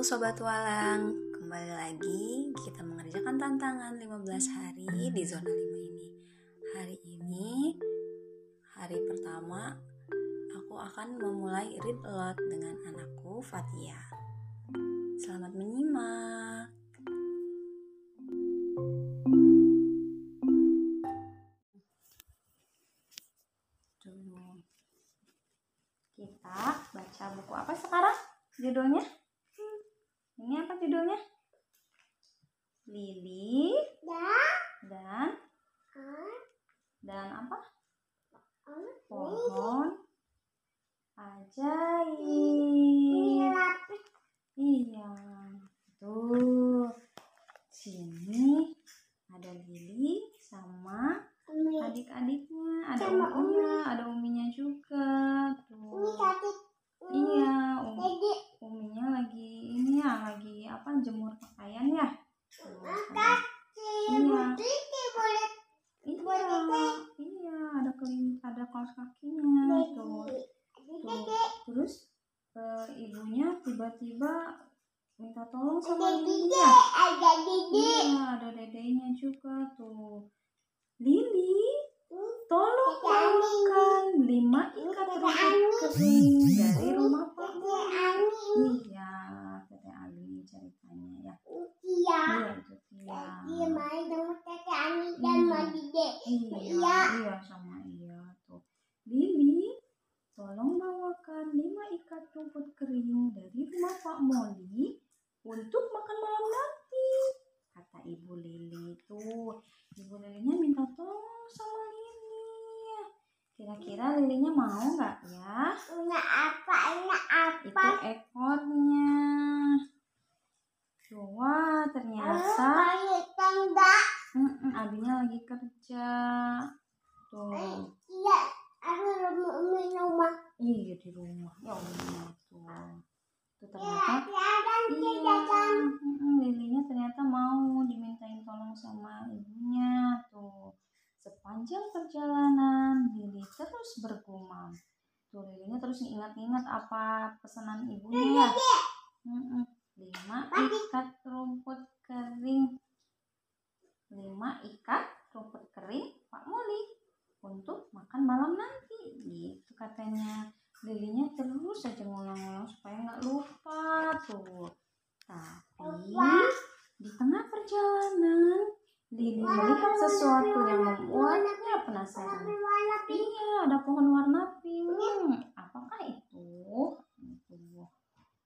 Sobat Walang, kembali lagi kita mengerjakan tantangan 15 hari di zona 5 ini Hari ini, hari pertama, aku akan memulai read aloud dengan anakku Fatia Selamat menyimak. Kita baca buku apa sekarang? Judulnya? Ini apa judulnya? Lili dan dan apa? Pohon ajaib. Iya, tuh. Sini ada Lili sama adik-adiknya. Ada Sama uminya, ada uminya juga. Tuh. Iya, umi, uminya lagi ini ya, lagi apa jemur pakaian ya. Tuh, Iya. Iya, iya, ada kelim, ada kaos kakinya tuh. tuh. Terus eh, ibunya tiba-tiba tolong sama Lili ya. Iya, ada dedenya juga tuh. Lili, tolong bawakan lima ikat rumput kering dari rumah Pak. Iya, Tete Ali ceritanya ya. Iya, itu dia. Iya, iya sama iya tuh. Lili, tolong bawakan lima ikat rumput kering dari rumah Pak Moli untuk makan malam nanti. Kata Ibu Lili tuh. Ibu Lilinya minta tolong sama Lili. Kira-kira Lilinya mau nggak ya? Itu ekornya. Wah ternyata abinya lagi kerja. Tuh. Iya di rumah ya Allah tuh. Tuh ternyata tolong sama ibunya tuh. Sepanjang perjalanan Lili terus bergumam. Tuh Lilinya terus ingat-ingat apa pesanan ibunya ya. Mm-mm, Lima ikat rumput kering. Lima ikat rumput kering Pak Moli untuk makan malam nanti gitu katanya Lilinya terus saja ngulang-ngulang supaya nggak lupa tuh tapi di tengah perjalanan Lili melihat sesuatu yang membuatnya penasaran. Iya ada pohon warna pink. Apakah itu? Itu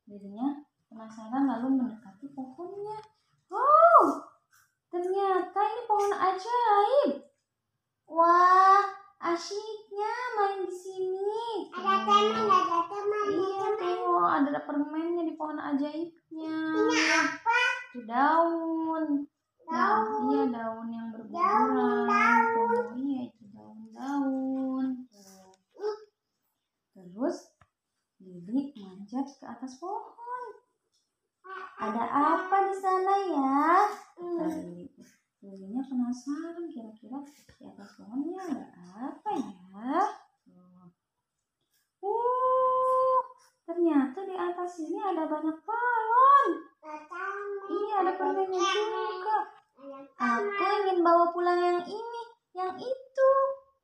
Lilinya penasaran lalu mendekati pohonnya. Oh ternyata ini pohon ajaib. Wah asyiknya main di sini. Iya tuh ada permennya di pohon ajaibnya. Itu daun. Nah, iya daun yang berguguran. Tuh, iya itu daun-daun. Tuh. Terus Lili manjat ke atas pohon. Ada apa di sana ya? Lili. Lilinya penasaran kira-kira di atas pohonnya ada apa ya? Uh, ternyata di atas sini ada banyak balon. Iya, ada permennya juga. Aku ingin bawa pulang yang ini, yang itu,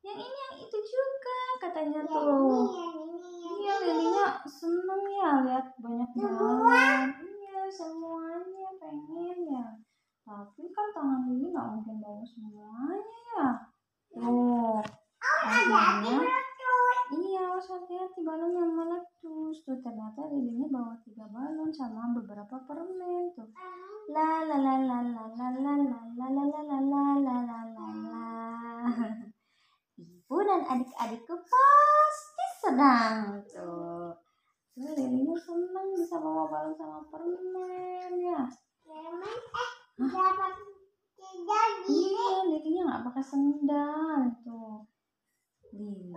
yang ini, yang itu juga, katanya tuh. Iya, Lilinya seneng ya lihat banyak balon. Iya, semuanya pengen ya. Tapi kan tangan Lili nggak mungkin bawa semuanya ya. Tuh, akhirnya Iya, harus hati-hati balonnya meletus. Tuh ternyata Lilinya bawa tiga balon sama beberapa permen tuh. La la la la la la la la la la la la la la la la. Ibu dan adik-adikku pasti senang tuh. Tuh Lilinya senang bisa bawa balon sama permen ya. Iya, Lilinya nggak pakai sendal tuh. Lili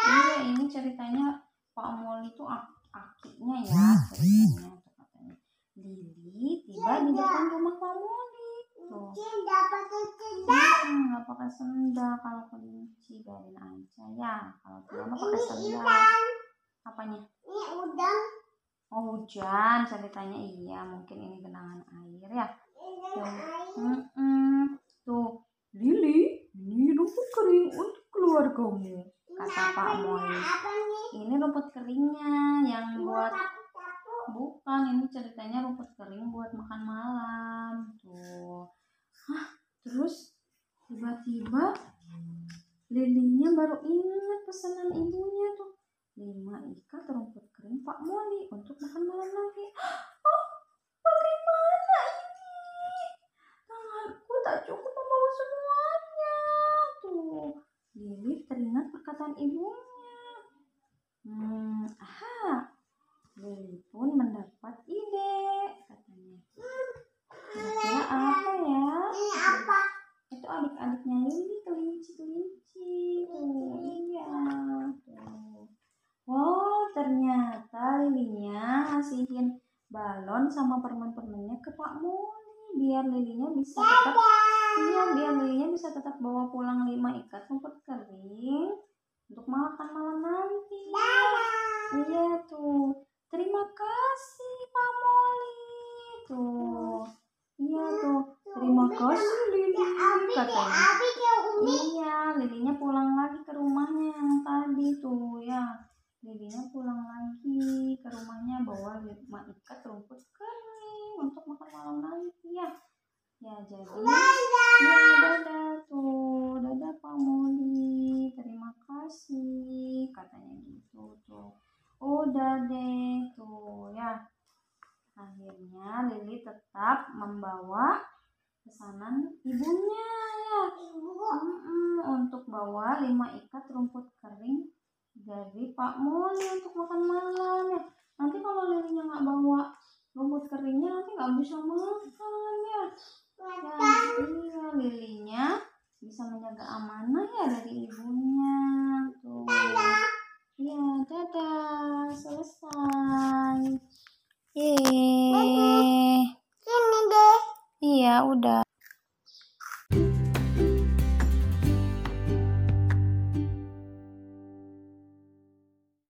Iya, ini ceritanya Pak Mol itu ak- akinya ya ceritanya tuh katanya. Lili tiba di depan rumah Pak Moli. Tuh, hmm, nggak pakai sendal kalau kelinci biarin aja ya. Kalau tidak pakai sendal. Apanya? Oh hujan ceritanya iya mungkin ini genangan air ya. Tuh, mm -mm. Tuh Lili ini rumput kering untuk keluargamu kata Pak Moy. Ini rumput keringnya yang buat bukan ini ceritanya rumput kering buat makan malam tuh. Hah terus tiba-tiba Lilinya baru ingat pesanan ibunya tuh lima ikat rumput kering Pak Moli untuk makan malam lagi. Oh, bagaimana ini? Tanganku tak cukup membawa semuanya. Tuh, Lili teringat perkataan ibunya. Hmm, aha. Lili pun mendapat ide, katanya. Kira-kira apa ya? Ini apa? Itu adik-adiknya Lili, kelinci-kelinci. Tuh, iya. Tuh. Oh, ternyata Lilinya ngasihin balon sama permen-permennya ke Pak Muli biar Lilinya bisa tetap iya biar Lilinya bisa tetap bawa pulang lima ikat rumput kering untuk makan malam nanti. Iya tuh. Terima kasih Pak Moli. Tuh. Iya tuh. Terima kasih Lili katanya. Iya, Lilinya pulang lagi ke rumahnya yang tadi tuh ya. Lilinya pulang lagi ke rumahnya bawa lima ikat rumput kering nanti ya. Ya jadi ya dadah tuh, dadah Pak Moli, terima kasih katanya gitu tuh. Udah deh tuh ya. Akhirnya Lili tetap membawa pesanan ibunya ya. Mm-mm, untuk bawa lima ikat rumput kering dari Pak Moli untuk makan malam ya. Nanti kalau Lilinya nggak bawa rumput keringnya nanti nggak bisa makan ya. Ya, iya Lilinya bisa menjaga amanah ya dari ibunya tuh. Iya, dadah, selesai. Yeay. Sini deh. Iya, udah.